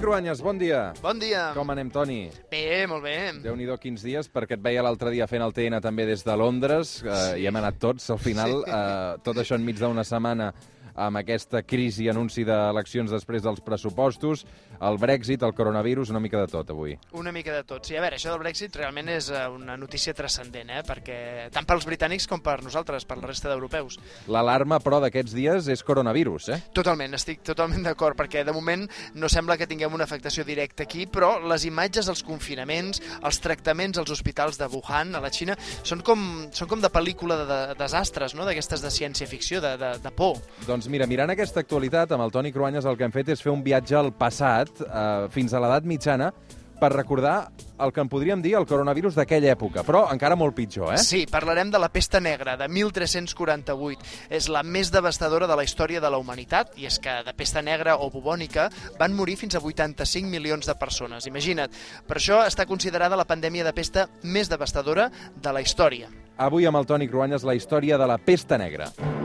Cruanyes, bon dia. Bon dia. Com anem, Toni? Bé, molt bé. Déu-n'hi-do quins dies, perquè et veia l'altre dia fent el TN també des de Londres, eh, i hem anat tots, al final, Sí. eh, tot això enmig d'una setmana amb aquesta crisi, anunci d'eleccions després dels pressupostos, el Brexit, el coronavirus, una mica de tot avui. Una mica de tot. Sí, a veure, això del Brexit realment és eh, una notícia transcendent, eh? perquè tant pels britànics com per nosaltres, per la resta d'europeus. L'alarma, però, d'aquests dies és coronavirus, eh? Totalment, estic totalment d'acord, perquè de moment no sembla que tinguem una afectació directa aquí, però les imatges dels confinaments, els tractaments als hospitals de Wuhan, a la Xina, són com, són com de pel·lícula de, de desastres, no? d'aquestes de ciència-ficció, de, de, de por. Doncs mira, mirant aquesta actualitat, amb el Toni Cruanyes el que hem fet és fer un viatge al passat, eh, fins a l'edat mitjana, per recordar el que en podríem dir el coronavirus d'aquella època, però encara molt pitjor, eh? Sí, parlarem de la pesta negra, de 1348. És la més devastadora de la història de la humanitat, i és que de pesta negra o bubònica van morir fins a 85 milions de persones. Imagina't. Per això està considerada la pandèmia de pesta més devastadora de la història. Avui amb el Toni Cruanyes la història de la pesta negra. I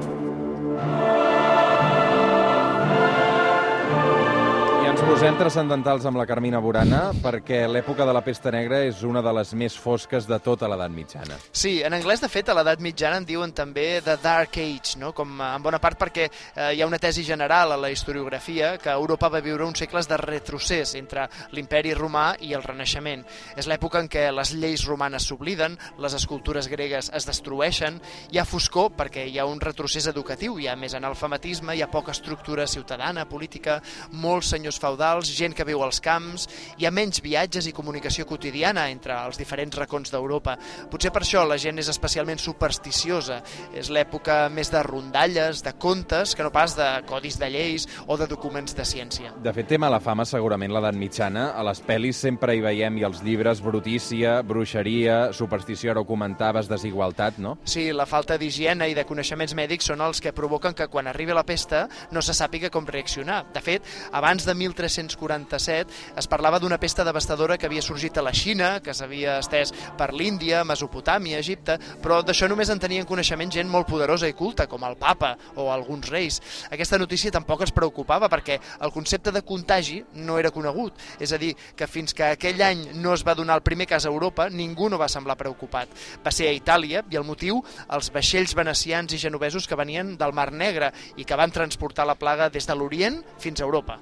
posem transcendentals amb la Carmina Burana perquè l'època de la pesta negra és una de les més fosques de tota l'edat mitjana. Sí, en anglès, de fet, a l'edat mitjana en diuen també The Dark Age, no? com eh, en bona part perquè eh, hi ha una tesi general a la historiografia que Europa va viure uns segles de retrocés entre l'imperi romà i el Renaixement. És l'època en què les lleis romanes s'obliden, les escultures gregues es destrueixen, hi ha foscor perquè hi ha un retrocés educatiu, hi ha més analfabetisme, hi ha poca estructura ciutadana, política, molts senyors feudals, gent que viu als camps, hi ha menys viatges i comunicació quotidiana entre els diferents racons d'Europa. Potser per això la gent és especialment supersticiosa. És l'època més de rondalles, de contes, que no pas de codis de lleis o de documents de ciència. De fet, té mala fama segurament l'edat mitjana. A les pel·lis sempre hi veiem i els llibres brutícia, bruixeria, superstició, ara ho comentaves, desigualtat, no? Sí, la falta d'higiene i de coneixements mèdics són els que provoquen que quan arribi la pesta no se sàpiga com reaccionar. De fet, abans de 1347 es parlava d'una pesta devastadora que havia sorgit a la Xina, que s'havia estès per l'Índia, Mesopotàmia, Egipte, però d'això només en tenien coneixement gent molt poderosa i culta, com el papa o alguns reis. Aquesta notícia tampoc es preocupava perquè el concepte de contagi no era conegut. És a dir, que fins que aquell any no es va donar el primer cas a Europa, ningú no va semblar preocupat. Va ser a Itàlia, i el motiu, els vaixells venecians i genovesos que venien del Mar Negre i que van transportar la plaga des de l'Orient fins a Europa.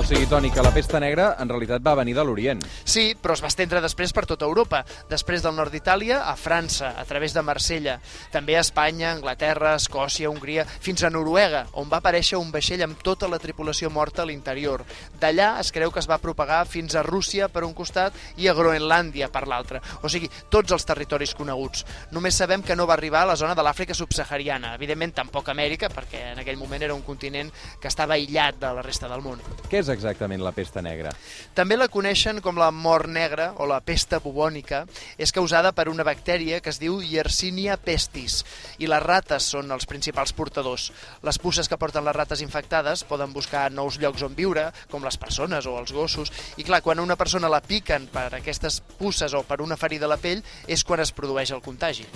O sigui, Toni, que la pesta negra en realitat va venir de l'Orient. Sí, però es va estendre després per tota Europa. Després del nord d'Itàlia, a França, a través de Marsella. També a Espanya, Anglaterra, Escòcia, Hongria, fins a Noruega, on va aparèixer un vaixell amb tota la tripulació morta a l'interior. D'allà es creu que es va propagar fins a Rússia per un costat i a Groenlàndia per l'altre. O sigui, tots els territoris coneguts. Només sabem que no va arribar a la zona de l'Àfrica subsahariana. Evidentment, tampoc Amèrica, perquè en aquell moment era un continent que estava aïllat de la resta del món. Què és exactament la pesta negra? També la coneixen com la mort negra o la pesta bubònica. És causada per una bactèria que es diu Yersinia pestis i les rates són els principals portadors. Les puces que porten les rates infectades poden buscar nous llocs on viure, com les persones o els gossos, i clar, quan una persona la piquen per aquestes puces o per una ferida a la pell és quan es produeix el contagi.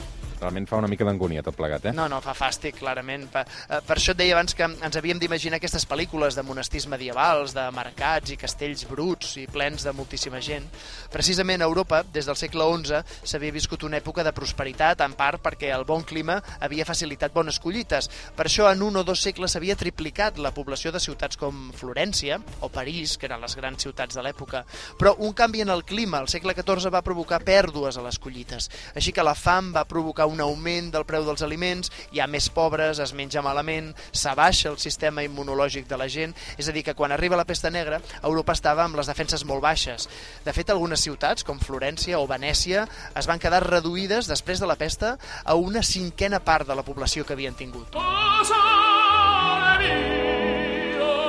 Realment fa una mica d'angúnia tot plegat, eh? No, no, fa fàstic, clarament. Per, eh, per això et deia abans que ens havíem d'imaginar aquestes pel·lícules de monestirs medievals, de mercats i castells bruts i plens de moltíssima gent. Precisament a Europa, des del segle XI, s'havia viscut una època de prosperitat, en part perquè el bon clima havia facilitat bones collites. Per això, en un o dos segles s'havia triplicat la població de ciutats com Florència o París, que eren les grans ciutats de l'època. Però un canvi en el clima al segle XIV va provocar pèrdues a les collites. Així que la fam va provocar un augment del preu dels aliments, hi ha més pobres, es menja malament, s'abaixa el sistema immunològic de la gent, és a dir, que quan arriba la pesta negra, Europa estava amb les defenses molt baixes. De fet, algunes ciutats, com Florència o Venècia, es van quedar reduïdes després de la pesta a una cinquena part de la població que havien tingut.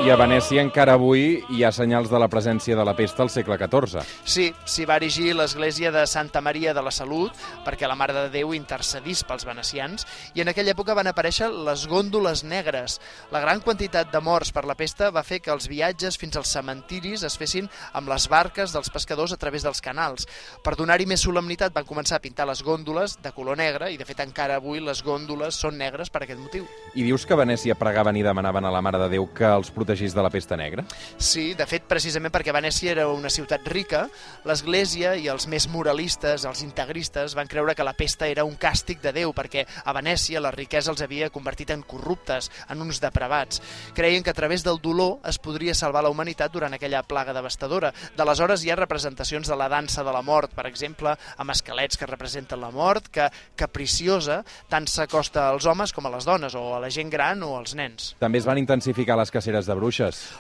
I a Venècia encara avui hi ha senyals de la presència de la pesta al segle XIV. Sí, s'hi va erigir l'església de Santa Maria de la Salut perquè la Mare de Déu intercedís pels venecians i en aquella època van aparèixer les gòndoles negres. La gran quantitat de morts per la pesta va fer que els viatges fins als cementiris es fessin amb les barques dels pescadors a través dels canals. Per donar-hi més solemnitat van començar a pintar les gòndoles de color negre i de fet encara avui les gòndoles són negres per aquest motiu. I dius que a Venècia pregaven i demanaven a la Mare de Déu que els protegís contagís de la pesta negra? Sí, de fet, precisament perquè Venècia era una ciutat rica, l'Església i els més moralistes, els integristes, van creure que la pesta era un càstig de Déu, perquè a Venècia la riquesa els havia convertit en corruptes, en uns depravats. Creien que a través del dolor es podria salvar la humanitat durant aquella plaga devastadora. D'aleshores hi ha representacions de la dansa de la mort, per exemple, amb esquelets que representen la mort, que capriciosa tant s'acosta als homes com a les dones, o a la gent gran o als nens. També es van intensificar les caceres de bruixes.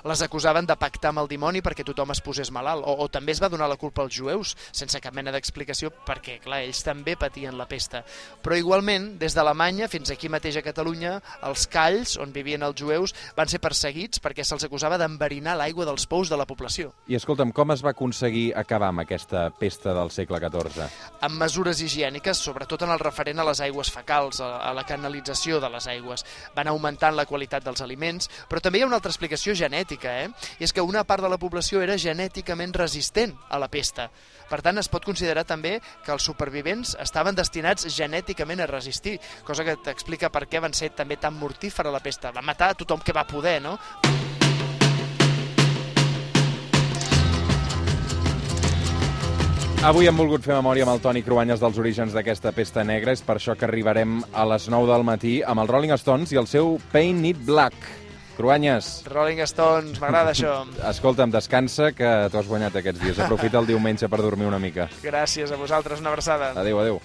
Les acusaven de pactar amb el dimoni perquè tothom es posés malalt, o, o també es va donar la culpa als jueus, sense cap mena d'explicació, perquè, clar, ells també patien la pesta. Però igualment, des d'Alemanya fins aquí mateix a Catalunya, els calls, on vivien els jueus, van ser perseguits perquè se'ls acusava d'enverinar l'aigua dels pous de la població. I escolta'm, com es va aconseguir acabar amb aquesta pesta del segle XIV? Amb mesures higièniques, sobretot en el referent a les aigües fecals, a, a la canalització de les aigües. Van augmentant la qualitat dels aliments, però també hi ha una altra explicació genètica, eh? I és que una part de la població era genèticament resistent a la pesta. Per tant, es pot considerar també que els supervivents estaven destinats genèticament a resistir, cosa que t'explica per què van ser també tan mortífera la pesta. Va matar a tothom que va poder, no? Avui hem volgut fer memòria amb el Toni Cruanyes dels orígens d'aquesta pesta negra. És per això que arribarem a les 9 del matí amb els Rolling Stones i el seu Paint It Black. Cruanyes. Rolling Stones, m'agrada això. Escolta'm, descansa, que t'ho has guanyat aquests dies. Aprofita el diumenge per dormir una mica. Gràcies a vosaltres, una abraçada. Adéu, adéu.